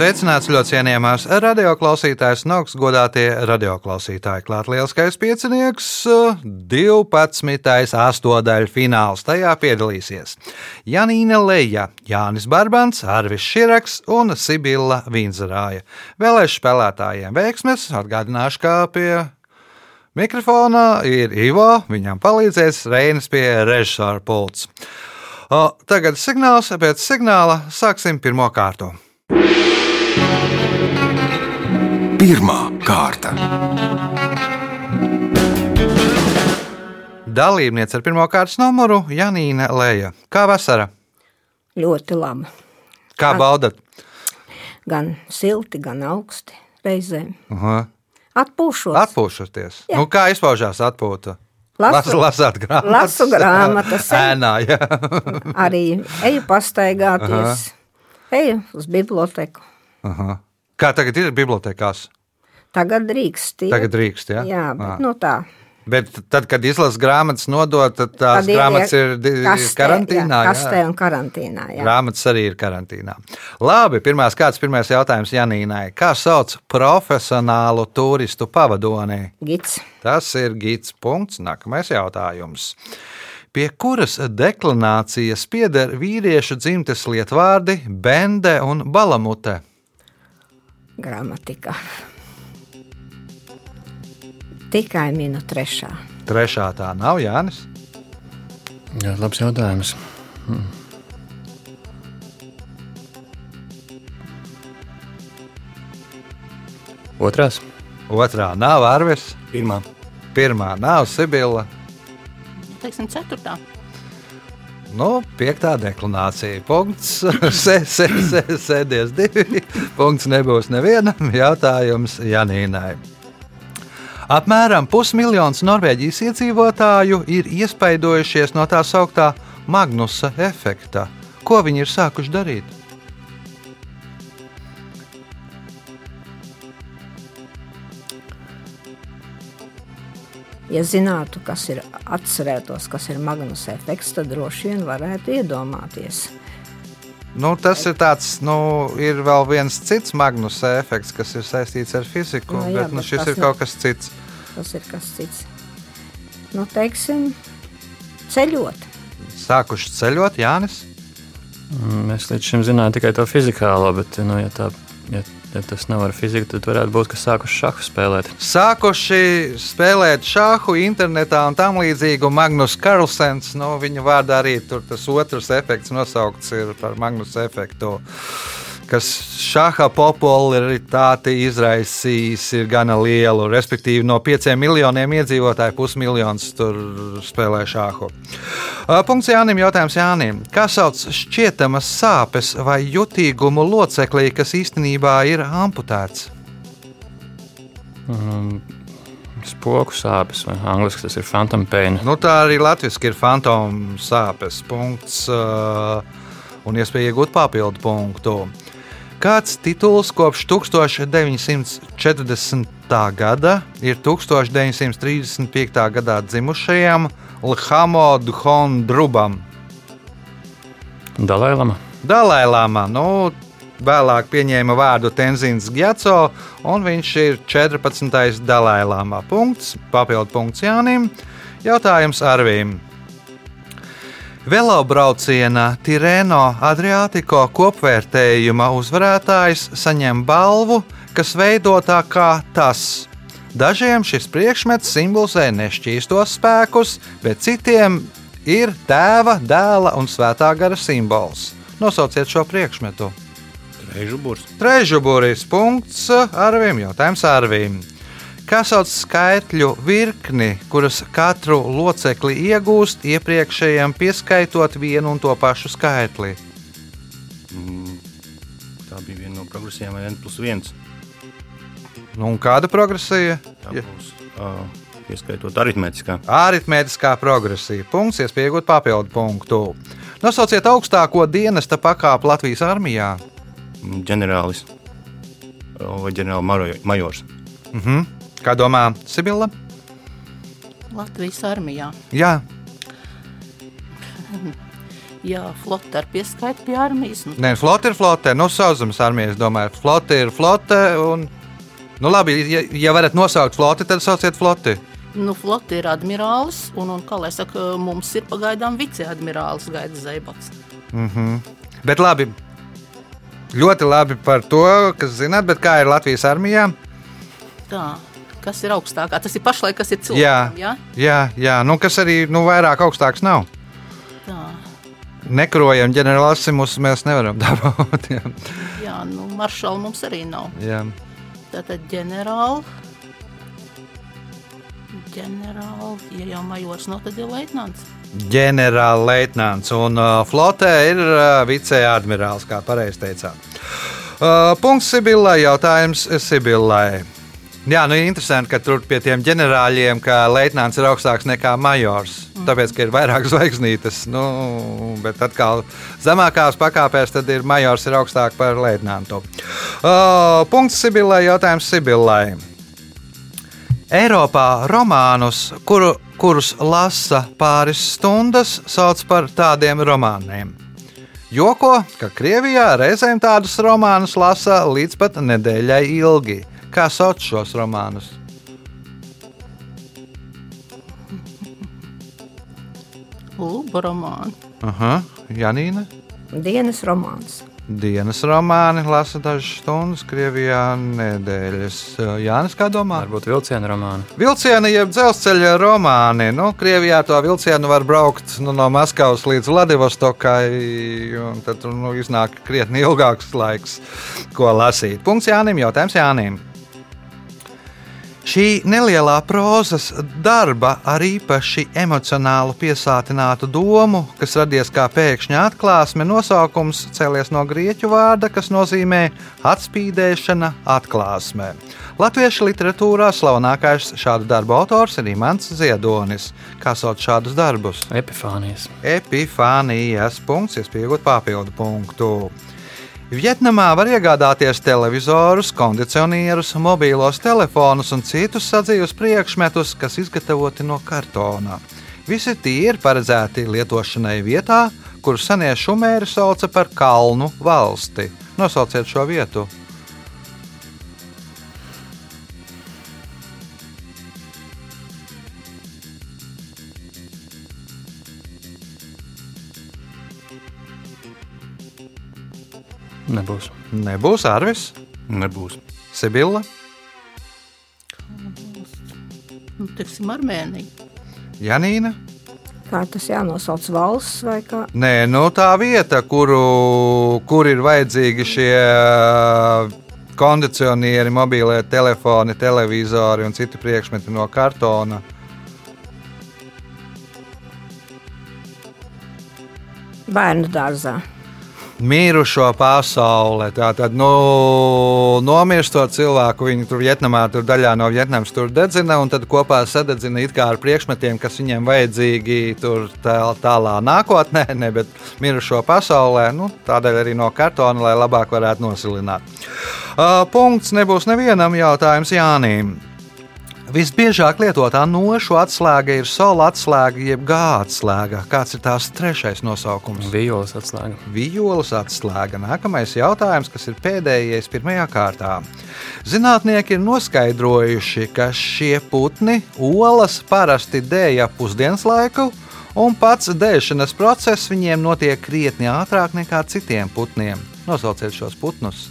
Sveicināts ļoti cienījamās radioklausītājas, no augstas godātie radioklausītāji. Klāt lielskais piecinieks, 12. astotdaļu fināls. Tajā piedalīsies Janīna Leja, Jānis Barbans, Arvis Širaks un Sibila Vinzerāja. Vēlēšu spēlētājiem veiksmes, atgādināšu, kā pie mikrofona ir Ivo, viņam palīdzēs Reinas pie režisora pults. Tagad signāls, pēc signāla sāksim pirmo kārtu. Pirmā kārta. Dalībniece ar pirmā kārtas numuru Janīna Lēja. Kā vasara? Ļoti labi. Kā baudat? Gan silti, gan augsti reizēm. Aha. Atpūšos. Atpūšoties. Jā. Nu, kā izpaužās atpūta? Lasu- Las, lasāt grāmatas. lasu grāmatas. Ēnā, jā. Arī eju pastaigāties, eju uz biblioteku. Aha. Kā tagad ir bibliotekās? Tagad drīkst. iet. Tagad drīkst, jā? Jā, bet Ā. nu tā. Bet tad, kad izlases grāmatas nodot, tad tās Tad grāmatas ir di- kastē, karantīnā. Jā, kastē un karantīnā. Jā. Grāmatas arī ir karantīnā. Labi, pirmās kāds pirmais jautājums Janīnai. Kā sauc profesionālu turistu pavadoni? Gids. Tas ir gids punkts. Nākamais jautājums. Pie kuras deklinācijas pieder vīriešu dzimtes lietvārdi bende un balamute? Gramatikā. Tikai minu trešā. Trešā tā nav Jānis. Jā, labs jautājums. Hmm. Otrās. Otrā nav Arvis. Pirmā. Pirmā nav Sibila. Teiksim, ceturtā. Nu, piektā deklinācija. Punkts. Sē, sē, sē, sēdies divi. Punkts nebūs nevienam. Jautājums Janīnai. Apmēram pusmiljons Norvēģijas iedzīvotāju ir iespaidojušies no tā sauktā Magnusa efekta. Ko viņi ir sākuši darīt? Ja zinātu, kas ir atcerētos, kas ir Magnus efekts, tad droši vien varētu iedomāties. Nu, tas ir tāds, nu, ir vēl viens cits Magnus efekts, kas ir saistīts ar fiziku, Nu, jā, bet nu, bet šis ir nav- kaut kas cits. Tas ir kas cits. Nu, teiksim, ceļot. Sākuši ceļot, Jānis. Mm, Mēs līdz šim zinājām tikai to fizikālo, bet, nu, ja, tā, ja, ja tas nav ar fiziku, tad varētu būt, ka sākuši šahu spēlēt. Sākuši spēlēt šāhu internetā un tam līdzīgi. un Magnus Karlsens, nu, viņa vārdā arī tur tas otrs efekts nosaukts par Magnus efektu. Kas šāda popularitāti izraisījis, ir gana lielu. Respektīvi, no pieciem miljoniem iedzīvotāju pusmiljons tur spēlē šāhu. Punkts Jānim. Jautājums Jānim. Kā sauc šķietamas sāpes vai jutīgumu loceklī, kas īstenībā ir amputēts? Um, spoku sāpes, vai angļuiski tas ir phantom pain. Nu, tā arī latviešu ir fantomu sāpes punkts uh, un iespēja iegūt papildu punktu. Kāds tituls kopš 1940. gada ir 1935. gadā dzimušajam Lhamo Dhondrubam? Dalailama. Dalēlāmā. Nu, vēlāk pieņēma vārdu Tenzins Gjaco, un viņš ir 14. Dalēlāmā. Punkts, papildu punkts Jānim. Jautājums Arvīm. Velobrauciena Tirēno Adriātiko kopvērtējuma uzvarētājs saņem balvu, kas veidotā kā tas. Dažiem šis priekšmets simbolizē nešķīstos spēkus, bet citiem ir tēva, dēla un svētā gara simbols. Nosauciet šo priekšmetu. Režuburs. Trešuburis punkts Arvim, jautājums Arvim. Kā sauc skaitļu virkni, kuras katru locekli iegūst iepriekšējiem pieskaitot vienu un to pašu skaitli? Mm, Tā bija viena no progresijām, vai N plus 1. Nu, un kāda progresija? Tā būs uh, ieskaitot aritmētiskā. Aritmētiskā progresija. Punkts, iespējot papildu punktu. Nosauciet augstāko dienesta pakāpi Latvijas armijā. Mm, ģenerālis uh, vai ģenerāla majo- majors. Mhm. Kā domā Sibila? Latvijas armijā. Jā, Jā, flote ar pieskaitu pie armijas. Nu, Nē, flote ir flote. Nu, sauszemes armija, es domāju, flote ir flote. Un, nu, labi, ja, ja varat nosaukt floti, tad sauciet floti. nu, flote ir admirālis, un, un kā lai saka, mums ir pagaidām viceadmirālis Gaida Zeibats. Bet labi, ļoti labi par to, kas zināt, bet kā ir Latvijas armijā? Tā, kas ir augstākā? Tas ir pašlaik, kas ir Jā, cilvēkam. Jā, jā, jā nu, kas arī nu, vairāk augstāks nav. tā. Nekrojam ģenerālasimus mēs nevaram dabūt. jā. Jā, nu, maršala mums arī nav. Jā. Tātad ģenerāli. Ģenerāli, ja jau majors nav, tad ir leitnants. ģenerālleitnants. Un uh, flotē ir uh, viceadmirālis, kā pareizi teicāt. Uh, punkts Sibillai, jautājums Sibillai. Jā, nu interesanti, ka tur pie tiem ģenerāļiem, ka leitnants ir augstāks nekā majors. Tāpēc, ka ir vairāk zvaigznītes, nu, bet atkal zemākās pakāpēs, tad ir majors ir augstāk par leitnantu. Uh, punkts Sibillai, jautājums Sibillai. Eiropā romānus, kuru, kurus lasa pāris stundas, sauc par tādiem romāniem. Joko, ka Krievijā reizēm tādus romānus lasa līdz pat nedēļai ilgi. Kā sauc šos romānus? Luba romāni. Aha, Janīna. Dienas romāns. Dienas romāni lasa dažas stundas, Krievijā nedēļas. Jānis, kā domā? Varbūt vilciena romāna. Vilcieni, jeb dzelzceļa romāni. Nu, Krievijā to vilcienu var braukt nu, no Maskavas līdz Vladivostokai. un Tad tur nu, iznāk krietni ilgāks laiks, ko lasīt. Punkts Jānim, jautājums Jānim. Šī nelielā prozas darba ar īpaši emocionālu piesātinātu domu, kas radies kā pēkšņa atklāsme, nosaukums cēlies no grieķu vārda, kas nozīmē atspīdēšana, atklāsme. Latviešu literatūrā slavenākais šādu darbu autors ir Imants Ziedonis. Kā sauc šādus darbus? Epifānijas. Epifānijas punkts, iespējot papildu punktu. Vietnamā var iegādāties televizorus, kondicionierus, mobīlos telefonus un citus sadzīves priekšmetus, kas izgatavoti no kartona. Visi tie ir paredzēti lietošanai vietā, kuru senie šumēri sauca par kalnu valsti. Nosauciet šo vietu. Nebūs. Nebūs Arvis, Nebūs. Sibila, Nu, teiksim, Armēnija. Janīna. Kā tas jānosauc valsts vai kā? Nē, nu tā vieta, kuru, kur ir vajadzīgi šie kondicionieri, mobīlie telefoni, televizori un citi priekšmeti no kartona. Bērnu dārzā. Mīrušo pasaulē. Tātad, nu, nomirstot cilvēku, viņi tur Vietnamā, tur daļā no Vietnamas tur dedzina, un tad kopā sadedzina it kā ar priekšmetiem, kas viņiem vajadzīgi tur tā, tālā nākotnē, ne, bet mirušo pasaulē, nu, tādēļ arī no kartona, lai labāk varētu nosilināt. Uh, punkts nebūs nevienam jautājums Jānim. Visbiežāk lietotā nošu atslēga ir sola atslēga, jeb gāzes atslēga. Kāds ir tās trešais nosaukums? Vīolas atslēga. Vijoles atslēga. Nākamais jautājums, kas ir pēdējais pirmajā kārtā. Zinātnieki ir noskaidrojuši, ka šie putni olas parasti dēja pusdienas laiku, un pats dēšanas process viņiem notiek krietni ātrāk nekā citiem putniem. Nosauciet šos putnus.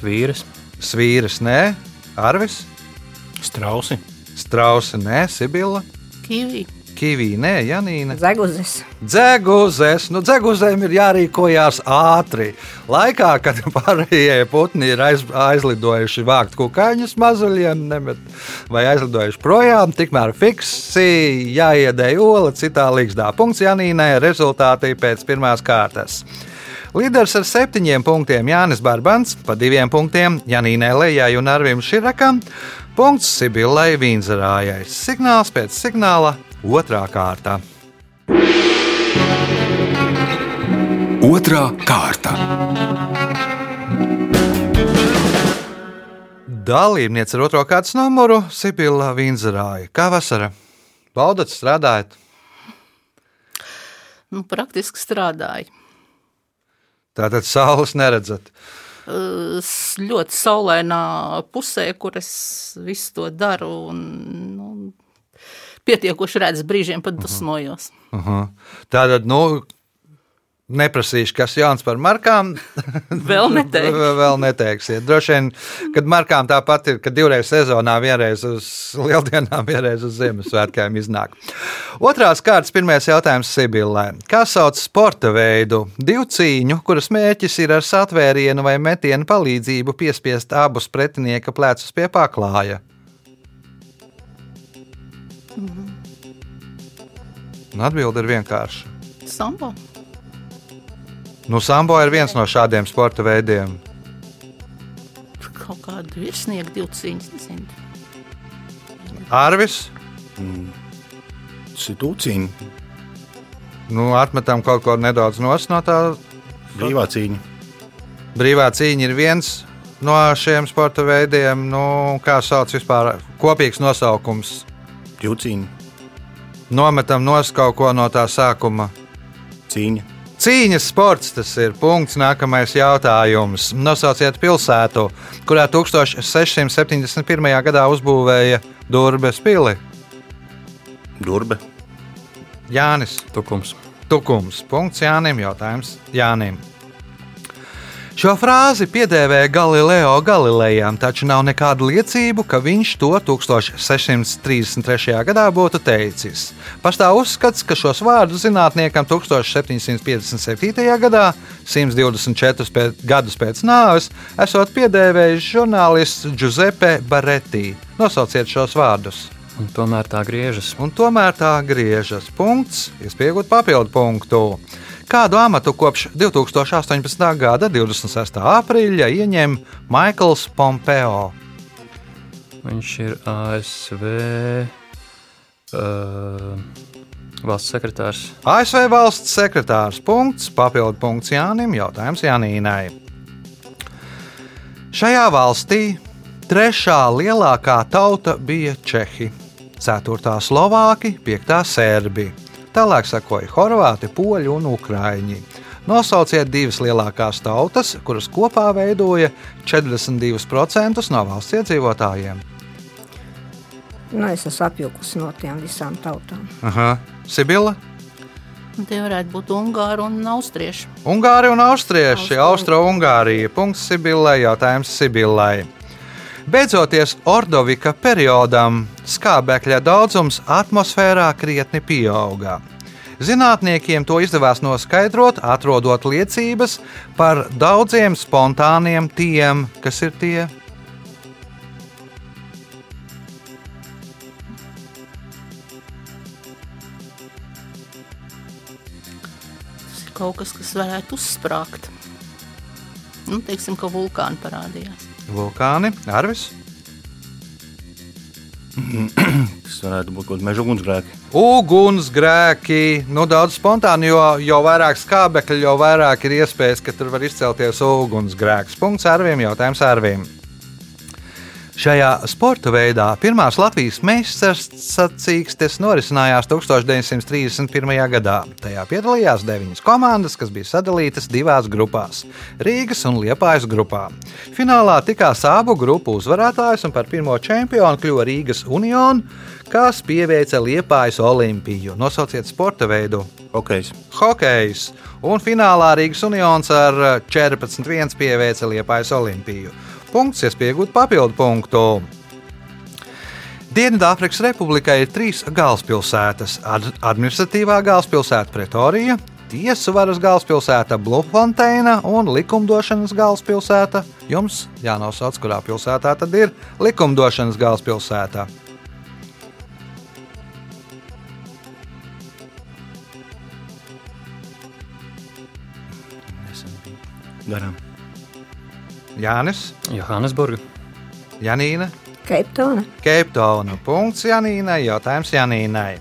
Svīras. Svīras, nē, Arvis, Strausi. Strausi, nē, Sibila, Kīvī. Kivī, nē, Janīna. Zeguzes. Dzeguzēs, nu, dzeguzēm ir jārīkojas ātri. Laikā, kad pārējie putni ir aiz, aizlidojuši vākt kukaiņus mazuļiem, nemet, vai aizlidojuši projām, tikmēr fiksi jāiedēj ola citā līgzdā. Punkts Janīnai, rezultāti pēc pirmās kārtas. Līderis ar septiņiem punktiem Jānis Barbans, pa diviem punktiem Janīnai Lējai un Arvim Širakam, punkts Sibillai Vīnzarājai. Signāls pēc signāla otrā kārta. Otra kārta. Dalībniece ar otro kārtas numuru Sibila Vinzerāja. Kā vasara? Baudat, strādājat? Nu, praktiski strādāju. Tātad saules neredzat. Uh, ļoti saulainā pusē, kur es visu to daru. Un, nu, pietiekoši redzu, brīžiem pat dusmojos. Uh -huh. Tātad, nu, neprasīšu, kas jauns par markām. Vēl neteikšu. Vēl neteiksiet. Droši vien, kad markām tāpat ir, ka divreiz sezonā, vienreiz uz lieldienām, vienreiz uz Ziemassvētkiem iznāk. Otrās kārtas, pirmais jautājums Sibilē. Kā sauc sporta veidu? Divu cīņu, kuras mērķis ir ar satvērienu vai metienu palīdzību piespiest abus pretinieka plecus pie paklāja. Un Atbilde ir vienkārša. Sambo. Nu, sambo ir viens no šādiem sporta veidiem. Kaut virsnieku divu cīņas. Nezinu. Arvis, Situācija, nu, atmetam kaut ko nedaudz no tā. brīvā cīņa. Brīvā cīņa ir viens no šiem sporta veidiem. Nu, kā sauc vispār kopīgs nosaukums? Jūcīņa, Nometam nos kaut ko no tā sākuma. cīņa. Cīņas sports tas ir. Punkts. Nākamais jautājums. Nosauciet pilsētu, kurā 1671. gadā uzbūvēja Durbes pili. Durbe, Jānis Tukums. Tukums. Punkts Jānim. Jautājums Jānim. Šo frāzi piedēvēja Galileo Galilejam, taču nav nekādu liecību, ka viņš to 1633. gadā būtu teicis. Pastāv uzskats, ka šos vārdus zinātniekam 1757. gadā, 124 pēc, gadus pēc nāves, esot piedēvējis žurnālists Giuseppe Baretti. Nosauciet šos vārdus! Un tomēr tā griežas. un tomēr tā griežas. Punkts, iespējot papildu punktu. Kādu amatu kopš 2018. gada 26. aprīļa ieņem Maikls Pompeo? Viņš ir ASV uh, valsts sekretārs. ASV valsts sekretārs. Punkts, papildu punkts Jānim, jautājums Janīnai. Šajā valstī trešā lielākā tauta bija Čehi, ceturtā Slovāki, piektā Sērbi. Tālāk sekoja Horvāti, Poļi un Ukrāņi. Nosauciet divas lielākās tautas, kuras kopā veidoja 42% no valsts iedzīvotājiem. Nu, es esmu apjukusi no tām visām tautām. Aha. Sibila, Un Tie varētu būt Ungāri un Austrieši. Ungāri un Austrieši, Austro- Austro-Ungārija. Punkts Sibilai, jautājums Sibilai. Beidzoties Ordovika periodam, skābekļa daudzums atmosfērā krietni pieauga. Zinātniekiem to izdevās noskaidrot, atrodot liecības par daudziem spontāniem tiem, kas ir tie. Kaut kas, kas varētu uzsprāgt. Nu, teiksim, ka vulkāni parādījās. Vulkāni, Arvis, Tas varētu būt kaut kāds meža ugunsgrēks. ugunsgrēki. Nu, daudz spontāni, jo, jo vairāk skābekļa, jo vairāk ir iespējas, ka tur var izcelties ugunsgrēks. Punkts Arvim, jautājums Arvim. Šajā sporta veidā pirmās Latvijas meistars sacīkstes norisinājās 1931. gadā. Tajā piedalījās deviņas komandas, kas bija sadalītas divās grupās - Rīgas un Liepājas grupā. Finālā tikās abu grupu uzvarētājs un par pirmo čempionu kļuva Rīgas Union, kas pieveica Liepājas Olimpiju. Nosauciet sporta veidu Hokejs, hokejs, un finālā Rīgas Unions ar 14-1 pieveica Liepājas Olimpiju. Punkts, iespējot papildu punktu. Dienvidāfrikas Republikai ir trīs galvaspilsētas - ad- administratīvā galvaspilsēta Pretorija, tiesu varas galvaspilsēta Blūmfonteina un likumdošanas galvaspilsēta. Jums jānosauc, kurā pilsētā tad ir likumdošanas galvaspilsēta. garām. Jānis, Johannesburga. Janīna, Keiptona. Keiptona. Punkts Janīnai, jautājums Janīnai.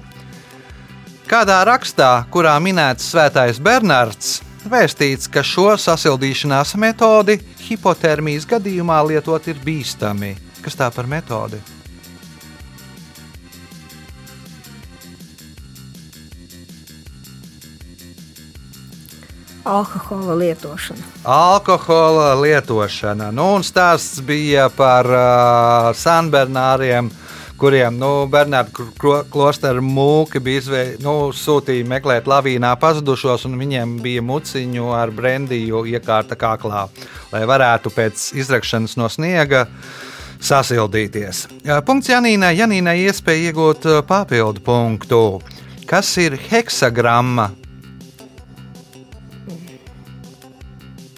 Kādā rakstā, kurā minēts Svētais Bernards, vēstīts, ka šo sasildīšanās metodi hipotermijas gadījumā lietot ir bīstami. Kas tā par metodi? Alkohola lietošana. Alkohola lietošana. Nu, un stāsts bija par uh, Sanbernāriem, kuriem nu, Bernārdu klosteru mūki bija izvei, nu, sūtīja meklēt lavīnā pazudušos, un viņiem bija muciņu ar brendiju iekārta kaklā, lai varētu pēc izrakšanas no sniega sasildīties. Punkts Janīnai. Janīnai iespēja iegūt papildu punktu. Kas ir heksagramma?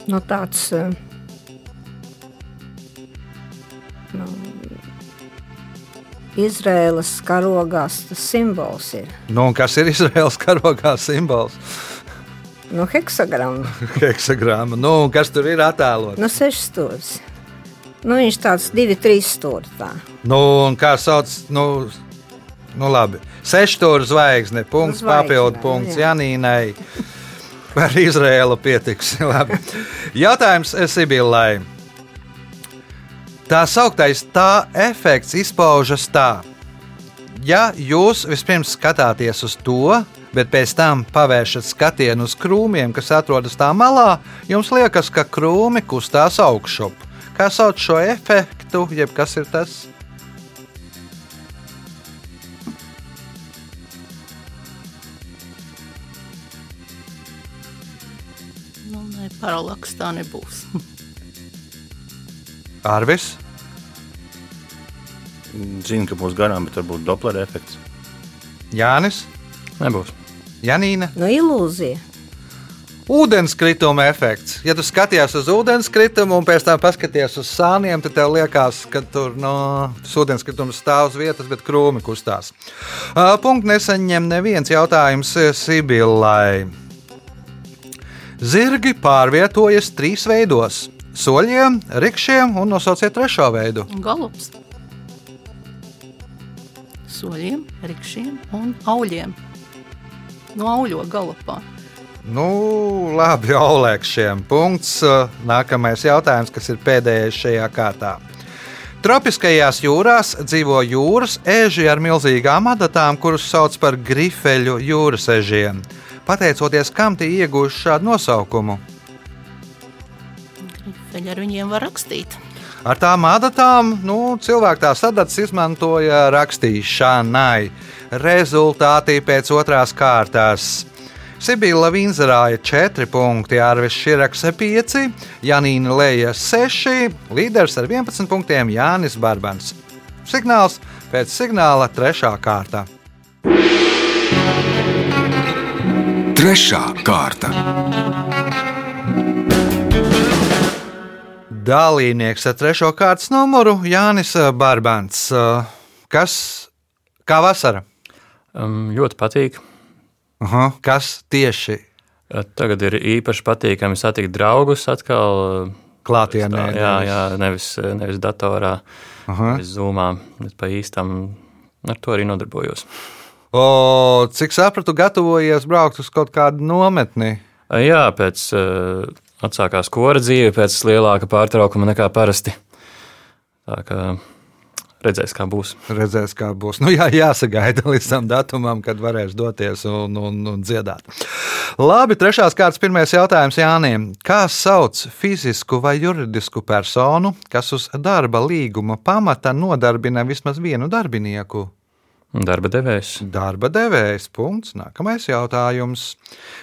Nu, tāds eh, nu, Izraēlas karogās tas simbols ir. Nu, un kas ir Izraels karogā simbols? Nu, heksagramma. Heksagramma. Nu, kas tur ir attēlots? Nu, sešas stūris. Nu, viņš tāds divi, trīs stūri. Tā. Nu, un kā sauc? Nu, nu labi. Sešstūra zvaigzne. Punkts, papildu punkts jā. Janīnai. Par Izraēlu pietiks. Labi. Jautājums Sibilai. Tā sauktais tā efekts izpaužas tā. Ja jūs vispirms skatāties uz to, bet pēc tam pavēršat skatienu uz krūmiem, kas atrodas tā malā, jums liekas, ka krūmi kustās augšup. Kā sauc šo efektu, jeb kas ir tas? Nu, nē, paralaks tā nebūs. Arvis. Zinu, ka būs garām, bet varbūt Doppler efekts. Jānis, Nebūs. Janīna. Nu, ilūzija. Ūdenskrituma efekts. Ja tu skaties uz ūdenskritumu un pēc tam paskaties uz sāniem, tad tev liekas, ka tur no, tas ūdenskritums stāv uz vietas, bet krūmi kustās. Uh, Punkts nesaņem neviens jautājums Sibilai. Zirgi pārvietojas trīs veidos - soļiem, rikšiem un nosauciet trešo veidu. Galops. Soļiem, rikšiem un auļiem. No auļo galopā. Nu, labi, Olekšiem. Punkts. Nākamais jautājums, kas ir pēdējais šajā kārtā. Tropiskajās jūrās dzīvo jūras eži ar milzīgām adatām, kurus sauc par grifeļu jūras ežiem. Pateicoties kam tie iegūst šādu nosaukumu? Grifeļi ar viņiem var rakstīt. Ar tām adatām nu, cilvēki tās adatas izmantoja rakstīšanai. Rezultāti pēc otrās kārtās. Sibila Vinzerāja 4 punkti, Arvis Širaks 5, Janīna Leja 6, līderis ar 11 punktiem Jānis Barbans. Signāls pēc signāla 3. kārta. Trešā kārta. Dalībnieks ar 3. kārtas numuru Jānis Barbans. Kas kā vasara? Um, ļoti patīk. Aha, kas tieši Uh, Tagad ir īpaši patīkami satikt draugus atkal. klātienē? Tā, jā, jā, nevis, nevis datorā, Aha. nevis zūmā, bet pa īstam. Ar to arī nodarbojos. O, cik sapratu, gatavojies braukt uz kaut kādu nometni. Jā, pēc uh, atsākās kora dzīve, pēc lielāka pārtraukuma nekā parasti. Tā kā redzēs, kā būs. Redzēs, kā būs. Nu, jā, jāsagaida līdz tam datumam, kad varēs doties un, un, un dziedāt. Labi, trešās kārtas pirmais jautājums Jānim. Kā sauc fizisku vai juridisku personu, kas uz darba līguma pamata nodarbina vismaz vienu darbinieku? Darba devējs. Darba devējs. Punkts. Nākamais jautājums.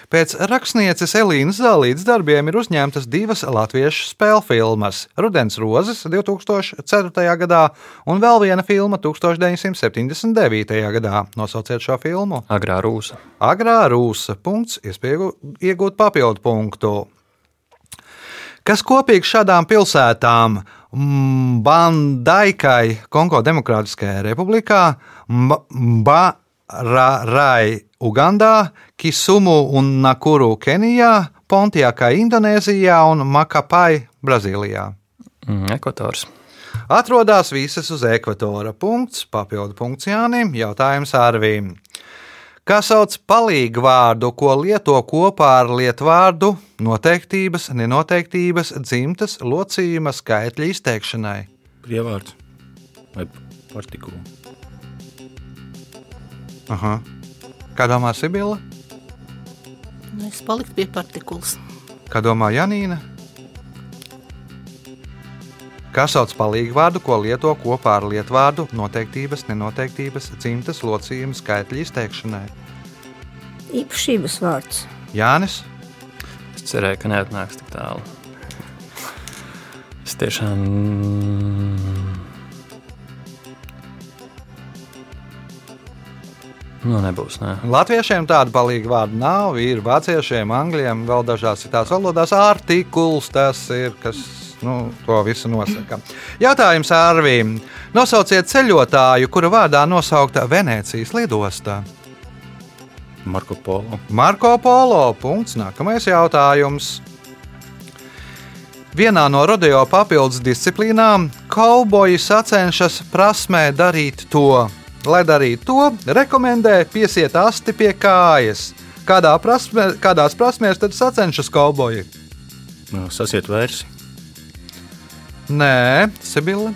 Pēc rakstnieces Elīnas Zālītas darbiem ir uzņemtas divas latviešu spēļu filmas - Rudens rozes 2004. gadā un vēl viena filma 1979. gadā. Nosauciet šo filmu. Agrā rūsa. Agrā rūsa. Punkts. Iespēja iegūt papildu punktu. Kas kopīgs šādām pilsētām? Bandaikai, Kongo Demokrātiskajā republikā, Barai, Ugandā, Kisumu un Nakuru, Kenijā, Pontiakai, Indonēzijā un Makapai, Brazīlijā. Mm, Ekvators. Atrodas visas uz ekvatora. Punkts, papildu punkts Jānim, jautājums Arvīm. Kā sauc palīgu vārdu, ko lieto kopā ar lietvārdu noteiktības, nenoteiktības, dzimtas, locījuma skaitļa izteikšanai? Prievārds vai partikula. Aha. Kā domā Sibila? Nu, Es paliktu pie partikulas. Kā domā Janīna? Kā sauc palīgu vārdu, ko lieto kopā ar lietvārdu noteiktības, nenoteiktības, dzimtas, locījuma skaitļa izteikšanai? Īpašības vārds. Jānis, Es cerēju, ka neatnāks tik tālu. Es tiešām. Nu, nebūs. Nē. Latviešiem tādu palīgu vārdu nav. Ir vāciešiem, angļiem, vēl dažās citās valodās. Artikuls tas ir, kas nu, to visu nosaka. Jautājums Arvīm. Nosauciet ceļotāju, kura vārdā nosaukta Venecijas lidostā. Marko Polo. Marko Polo. Punkts. Nākamais jautājums. Vienā no rodeo papildus disciplīnām kauboji sacenšas prasmē darīt to. Lai darītu to, rekomendē piesiet asti pie kājas. Kādā prasmē, kādās prasmēs tad sacenšas kauboji? Nu, Sasiet vērsi. Nē, Sibila.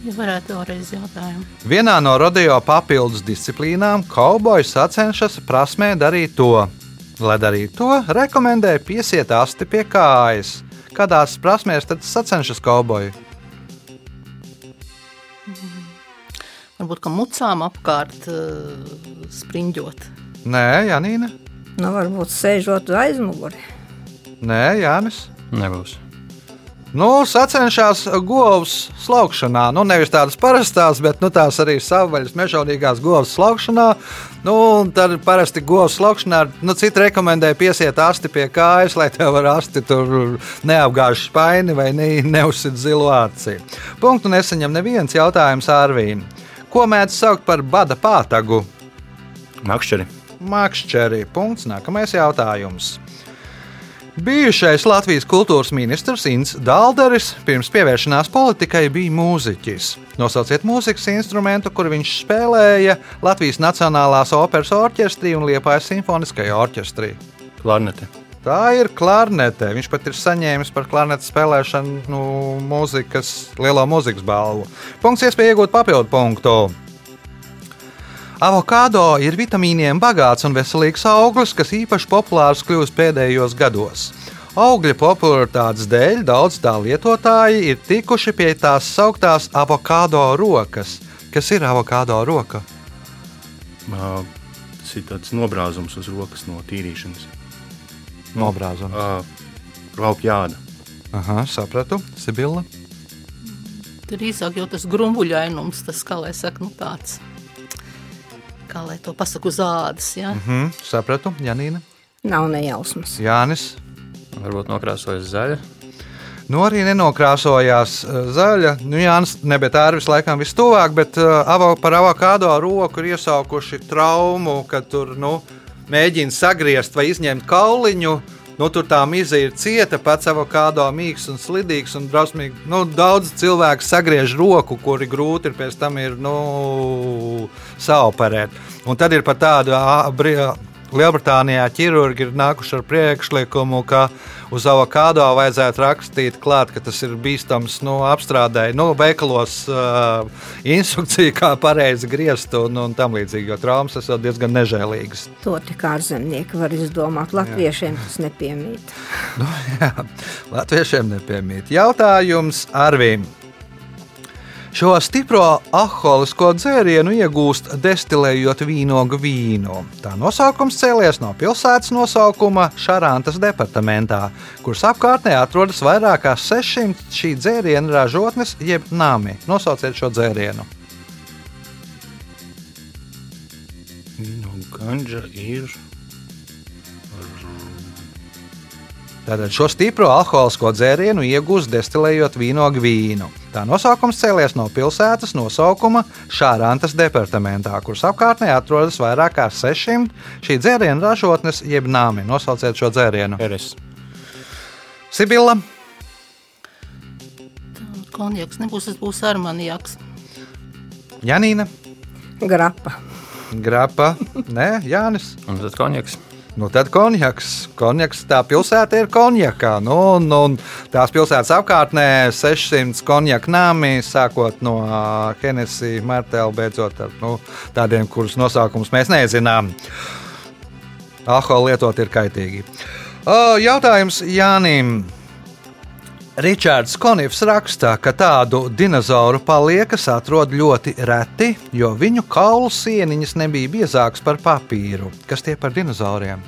Ja varētu vēlreiz jautājumu. Vienā no rodeo papildus disciplīnām kauboji sacenšas prasmē darīt to. Lai darītu to, rekomendē piesiet asti pie kājas. Kādās prasmēs tad sacenšas kauboji? Varbūt kā mucām apkārt uh, spriņģot. Nē, Janīna. Nu, varbūt sēžot uz aizmuguri. Nē, Jānis. Nebūs. Nu, sacenšas govs slaukšanā. Nu, nevis tādas parastās, bet nu, tās arī savvaļas mežonīgās govs slaukšanā. Nu, un tad parasti govs slaukšanā, nu, citi rekomendē piesiet asti pie kājas, lai tev ar asti tur neapgāž spaini vai ne, neuzsit zilu aci. Punktu nesaņem neviens jautājums Arvīm. Ko mēdz saukt par bada pātagu? Makšķeri. Makšķeri. Punkts. Nākamais jautājums. Bijušais Latvijas kultūras ministrs Inns Dālderis pirms pievēršanās politikai bija mūziķis. Nosauciet mūzikas instrumentu, kur viņš spēlēja Latvijas Nacionālās operas orķestrī un Liepājas simfoniskajā orķestrī. Klarnete. Tā ir klarnete. Viņš pat ir saņēmis par klarnetes spēlēšanu nu, mūzikas, lielo mūzikas balvu. Punkts iespēja iegūt papildu punktu. Avokado ir vitamīniem bagāts un veselīgs auglis, kas īpaši populārs kļūst pēdējos gados. Augļa popularitātes dēļ daudz tā lietotāji ir tikuši pie tās sauktās avokado rokas. Kas ir avokado roka? Ā, Tas ir tāds nobrāzums uz rokas no tīrīšanas. Nobrāzums. Raupjāda. Aha, sapratu. Sibila. Drīzāk jau tas grumbuļainums, tas, kā lai saka, nu tāds, kā lai to pasaku uz ādas, ja? Mhm, sapratu. Janīna. Nav nejausmas. Jānis. Varbūt nokrāsojas zaļa. Nu, arī nenokrāsojās uh, zaļa. Nu, Jānis, nebija ārvis laikam vistuvāk, bet uh, par avokado roku ir iesaukuši traumu, ka tur nu, mēģina sagriezt vai izņemt kauliņu. Nu, tur tā miza ir cieta, pats avokado mīgs un slidīgs un drausmīgi. Nu, daudz cilvēku sagriež roku, kuri grūti ir pēc tam ir, nu, saoperēt. Un tad ir pat tāda Lielbritānijā ķirurgi ir nākuši ar priekšlikumu, ka uz avokado vajadzētu rakstīt, klāt, ka tas ir bīstams nu, apstrādēji, nu, veikalos uh, instrukcija, kā pareizi griezt un, un tam līdzīgi. Jo traumas tas ir diezgan nežēlīgas. To tik ārzemnieki var izdomāt. Latviešiem tas nepiemīt. Jā, Latviešiem nepiemīt. Jautājums Arvīm. Šo stipro alkoholisko dzērienu iegūst destilējot vīnogu vīnu. Tā nosaukums cēlies no pilsētas nosaukuma Šarantas departamentā, kuras apkārtnē atrodas vairāk kā 600 šī dzēriena ražotnes jeb nami. Nosauciet šo dzērienu. No ganģa ir. Tātad šo stipro alkoholisko dzērienu iegūst destilējot vīnogu vīnu. Tā nosaukums cēlies no pilsētas nosaukuma Šārantas departamentā, kuras apkārtnē atrodas vairāk kā 600 šī dzēriena ražotnes, jeb nāmi. Nosauciet šo dzērienu. Eres. Sibila, Konjaks nebūs, tas būs armaniaks. Janīna, Grapa. grapa. Nē, Jānis. Un tad konjaks. Nu, tad konjaks. Konjaks tā pilsēta ir konjakā. Nu, un, un tās pilsētas apkārtnē 600 konjaku nāmi, sākot no Hennessy, Martela, beidzot ar nu, tādiem, kurus nosaukumus mēs nezinām. Alkohola lietot ir kaitīgi. O, jautājums Jānim. Ričards Konivs raksta, ka tādu dinozauru paliekas atrod ļoti reti, jo viņu kaulu sieniņas nebija biezākas par papīru. Kas tie par dinozauriem?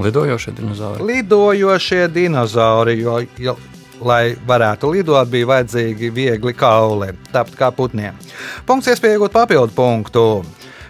Lidojošie dinozauri. Lidojošie dinozauri, jo, jo lai varētu lidot, bija vajadzīgi viegli kauli, tāpat kā putniem. Punkts iespēja iegūt papildu punktu.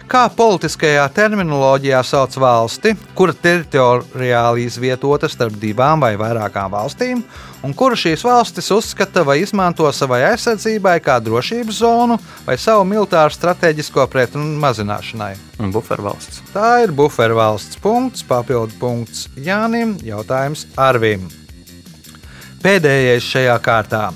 Kā politiskajā terminoloģijā sauc valsti, kura teritoriāli izvietota starp divām vai vairākām valstīm, un kuru šīs valstis uzskata vai izmanto savai aizsardzībai kā drošības zonu vai savu militāru strateģisko pretrunu mazināšanai. Bufervalsts. Tā ir bufervalsts punkts, papildu punkts Jānim, jautājums Arvim. Pēdējais šajā kārtā.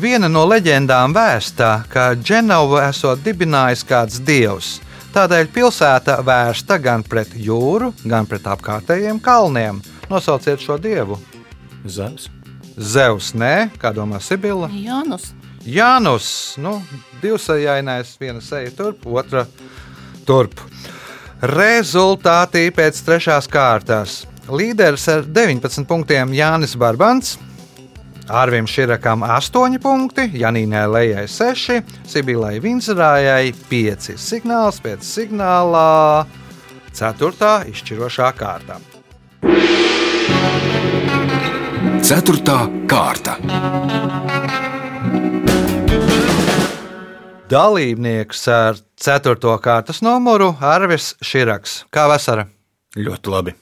Viena no leģendām vēsta, ka Dženovu esot dibinājis kāds dievs. Tādēļ pilsēta vērsta gan pret jūru, gan pret apkārtējiem kalniem. Nosauciet šo dievu. Zevs. Zeus, nē, kā domā Sibila? Jānus. Jānus, nu, divsajainais, viena seja turp, otra turp. Rezultāti pēc trešās kārtas. Līderis ar 19 punktiem Jānis Barbants, Arvim Širakam 8 punkti, Janīnai Lējai 6, Sibilai Vinzrājai 5. Signāls pēc signālā 4. izšķirošā kārta. Ceturtā kārta. Dalībnieks ar 4. kārtas numuru Arvis Širaks. Kā vasara? Ļoti labi.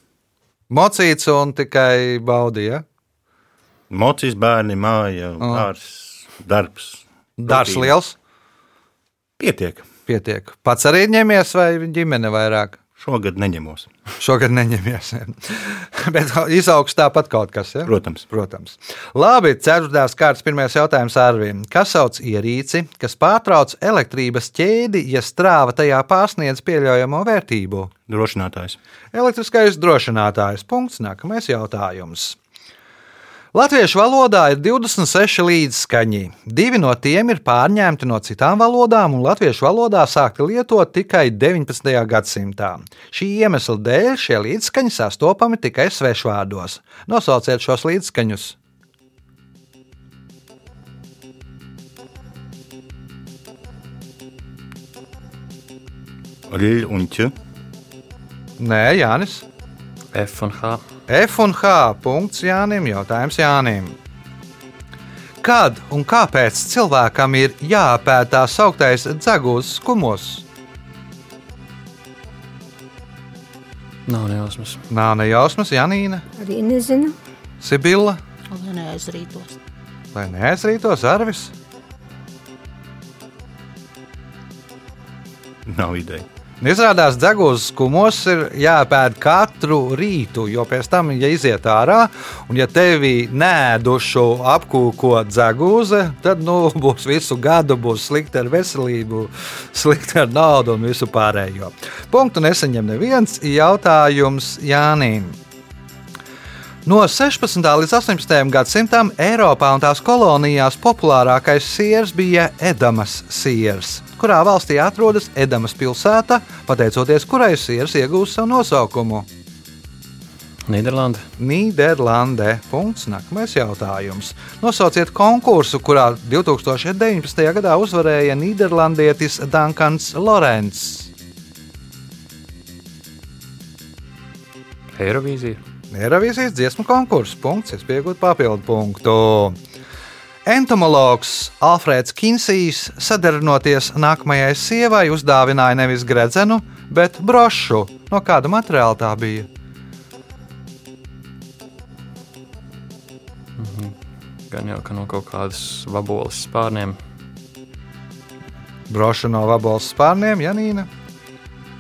Mocīts un tikai baudīja. Mocīs bērni, māja, Oh. ārs, darbs. Darbs rutīna. liels, Pietiek. pietiek. Pats arī ņemies vai ģimene vairāk? Šogad neņemos. Šogad neņemies. Bet izaugs tāpat kaut kas. Ja? Protams. Protams. Labi, ceturtās kārtas pirmais jautājums Arvim. Kas sauc ierīci, kas pārtrauc elektrības ķēdi, ja strāva tajā pārsniedz pieļaujamo vērtību? Drošinātājs. Elektriskais drošinātājs. Punkts. Nākamais jautājums. Latviešu valodā ir 26 līdzskaņi. Divi no tiem ir pārņemti no citām valodām, un latviešu valodā sākti lietot tikai 19. gadsimtā. Šī iemesla dēļ šie līdzskaņi sastopami tikai svešvārdos. Nosauciet šos līdzskaņus. Rīļ un ķ. Nē, Jānis. F un H. F un H. Punkts Jānim. Jautājums Jānim. Kad un kāpēc cilvēkam ir jāpēta tā sauktais dzegūs skumos? Nav nejausmas. Nav ne jausmas, Janīna, Arī nezinu. Sibila, Lai neaizrītos. lai neaizrītos Arvis. Nav ideja. Izrādās, degūzes skumos ir jāpēd katru rītu, jo pēc tam, ja iziet ārā un ja tevi nēdušu apkūko degūze, tad nu, būs visu gadu būs slikti ar veselību, slikti ar naudu un visu pārējo. Punktu nesaņem neviens jautājums Jānim. No 16. līdz 18. gadsimtam Eiropā un tās kolonijās populārākais siers bija Edamas siers, kurā valstī atrodas Edamas pilsēta, pateicoties kurai siers iegūst savu nosaukumu. Nīderlanda. Nīderlandē. Punkts. Nākamais jautājums. Nosauciet konkursu, kurā 2019. gadā uzvarēja Nīderlandietis Dankans Lorents. Eirovīzija. Eirovīzijas dziesmu konkurss. Punkts, es pieņemu papildu punktu. Entomologs Alfrēds Kinsijs, sadarbojoties nākamajai sievai, uzdāvināja nevis gredzenu, bet brošu. No kāda materiāla tā bija? Gan jau ka no kaut kādas vaboles spārniem. Broša no vaboles spārniem, Janīna.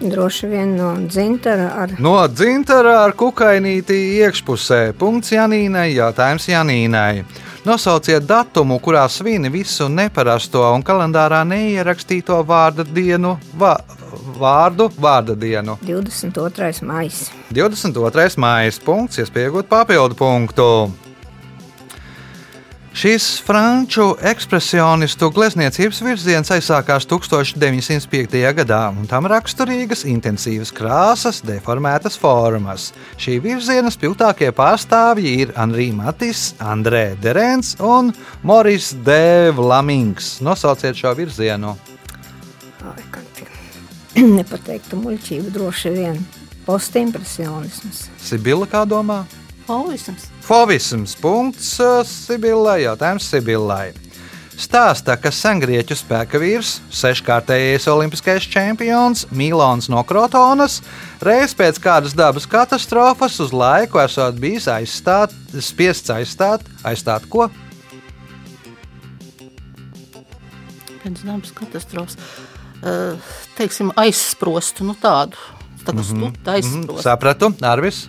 Droši vien no dzintara ar No dzintara ar kukainīti iekšpusē. Punkts Janīnai, jautājums Janīnai. Nosauciet datumu, kurā svini visu neparasto un kalendārā neierakstīto vārdu dienu va vārdu vārda dienu. 22. maijs. 22. maija punkts, iespējot papildu punktu. Šis franču ekspresionistu glezniecības virziens aizsākās 1905. gadā, un tam raksturīgas intensīvas krāsas, deformētas formas. Šī virziena spilgtākie pārstāvji ir Anri Matis, Andrē Derens un Moris De Vlamings. Nosauciet šo virzienu. Nepateiktu muļķību droši vien. Postimpresionisms. Sibila kā domā? Fauvisms. Fovisms. Punkts uh, Sibilai. Jautājums Sibilai. Stāsta, ka sengrieķu spēka vīrs, seškārtējais olimpiskais čempions Milons no Krotonas, reiz pēc kādas dabas katastrofas uz laiku esot bijis aizstāt, spiests aizstāt, aizstāt ko? Pēc dabas katastrofas. Uh, teiksim, aizsprostu, nu tādu. Tā kā stūta aizsprostu. Sapratu, Arvis.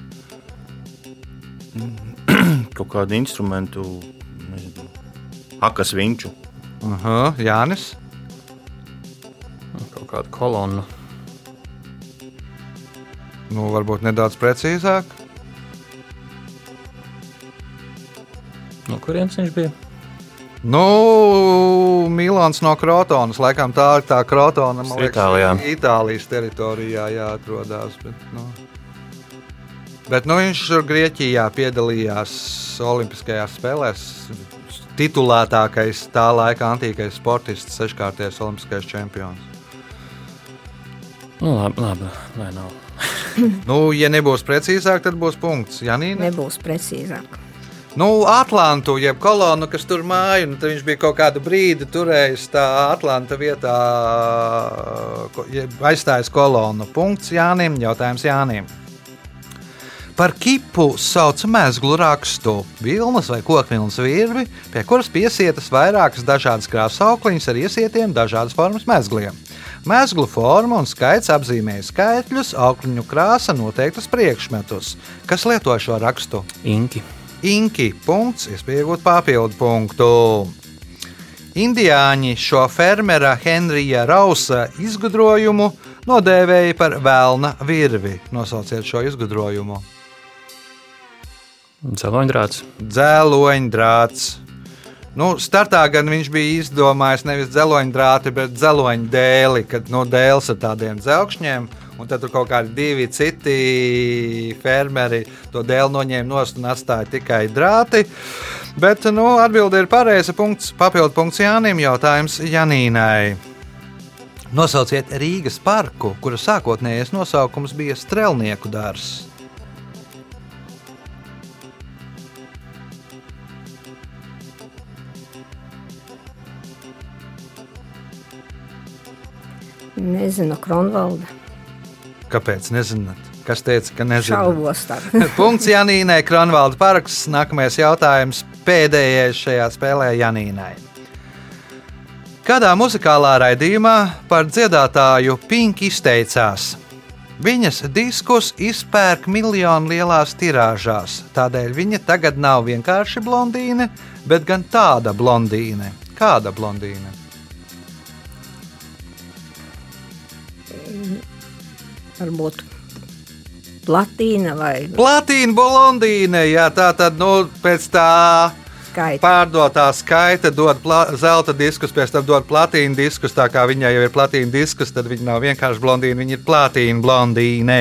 Kādu instrumentu, nezinu, akas viņu. Aha, Jānis. Kaut kāda kolonna. Nu, varbūt nedaudz precīzāk. No kurienes viņš bija? Nu, Milāns no Krotonas. Laikam tā ir tā Krotona. man liekas, Itālijā. Itālijas teritorijā jāatrodas. Bet, nu. Bet nu, viņš tur Grieķijā piedalījās Olimpiskajās spēlēs. Titulētākais tā laika antīkais sportists, seškārtais olimpiskais čempions. Nu, labi, labi lai nav. Nu, ja nebūs precīzāk, tad būs punkts. Janīna? Nebūs precīzāk. Nu, Atlantu, jeb kolonu, kas tur māju, nu, tad viņš bija kaut kādu brīdi turējis tā Atlanta vietā, aizstājis kolonu. Punkts Jānim, jautājums Jānim. Par kipu sauc mēslu rakstu, vilnas vai kokvilnas virvi, pie kuras piesietas vairākas dažādas krāsaukliņas ar iesietiem dažādas formas mēsliem. Mēslu forma un skaits apzīmē skaitļus, aukliņu krāsa noteiktus priekšmetus. Kas lieto šo rakstu? Inki. Inki. Punkts, iespējot papildu punktu. Indiāņi šo fermera Henrija Rausa izgudrojumu nodēvēja par vēlna virvi. Nosauciet šo izgudrojumu. Celoņdrāts. Dzeloņdrāts. Nu, startā gan viņš bija izdomājis nevis dzeloņdrāti, bet dzeloņdēli, kad no dēls ar tādiem dzelkšņiem. Un tad tur kaut kādi divi citi fermeri to dēlu noņēma nost un atstāja tikai drāti. Bet nu, atbilde ir pareiza. Punkts, papildu punkts Jānim. Jautājums Janīnai. Nosauciet Rīgas parku, kura sākotnējais nosaukums bija Strelnieku dārzs. Nezinu, Kronvalda. Kāpēc? Nezināt. Kas teica, ka nezināt? Šaubos. Punkts Janīnai, Kronvalda parks. Nākamais jautājums, pēdējais šajā spēlē Janīnai. Kādā muzikālā raidījumā par dziedātāju Pink izteicās? Viņas diskus izpērk miljonu lielās tirāžās, tādēļ viņa tagad nav vienkārši blondīne, bet gan tāda blondīne. Kāda blondīne? Varbūt platīna vai Platīna blondīne, jā, tā tad nu, pēc tā skaita. pārdotā skaita dod zelta diskus, pēc tam dod platīna diskus. Tā kā viņai jau ir platīna diskus, tad viņa nav vienkārši blondīna, viņa ir platīna blondīne.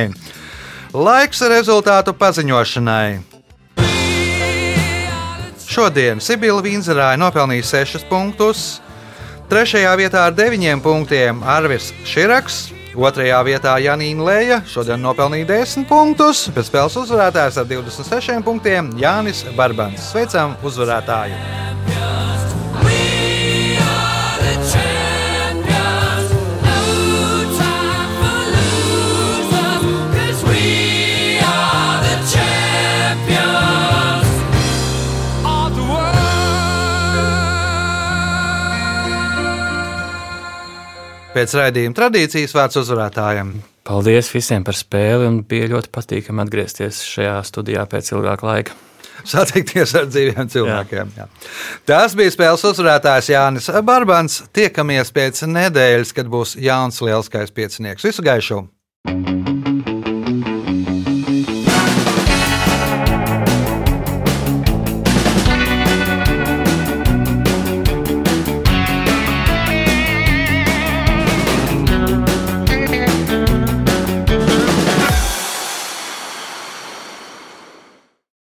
Laiks rezultātu paziņošanai. Šodien Sibila Vīnzerāja nopelnīja 6 punktus, 3. vietā ar 9 punktiem Arvis Širaks, 2. vietā Janīna Lēja, šodien nopelnīja 10 punktus, bet spēles uzvarētājs ar 26 punktiem Jānis Barbans. Sveicam uzvarētāju! Pēc raidījuma tradīcijas vārds uzvarētājiem. Paldies visiem par spēli un bija ļoti patīkami atgriezties šajā studijā pēc ilgāka laika. satikties ar dzīviem cilvēkiem. Jā. Tas bija spēles uzvarētājs Jānis Barbans. Tiekamies pēc nedēļas, kad būs jauns lielskais piecinieks. Visu gaišu!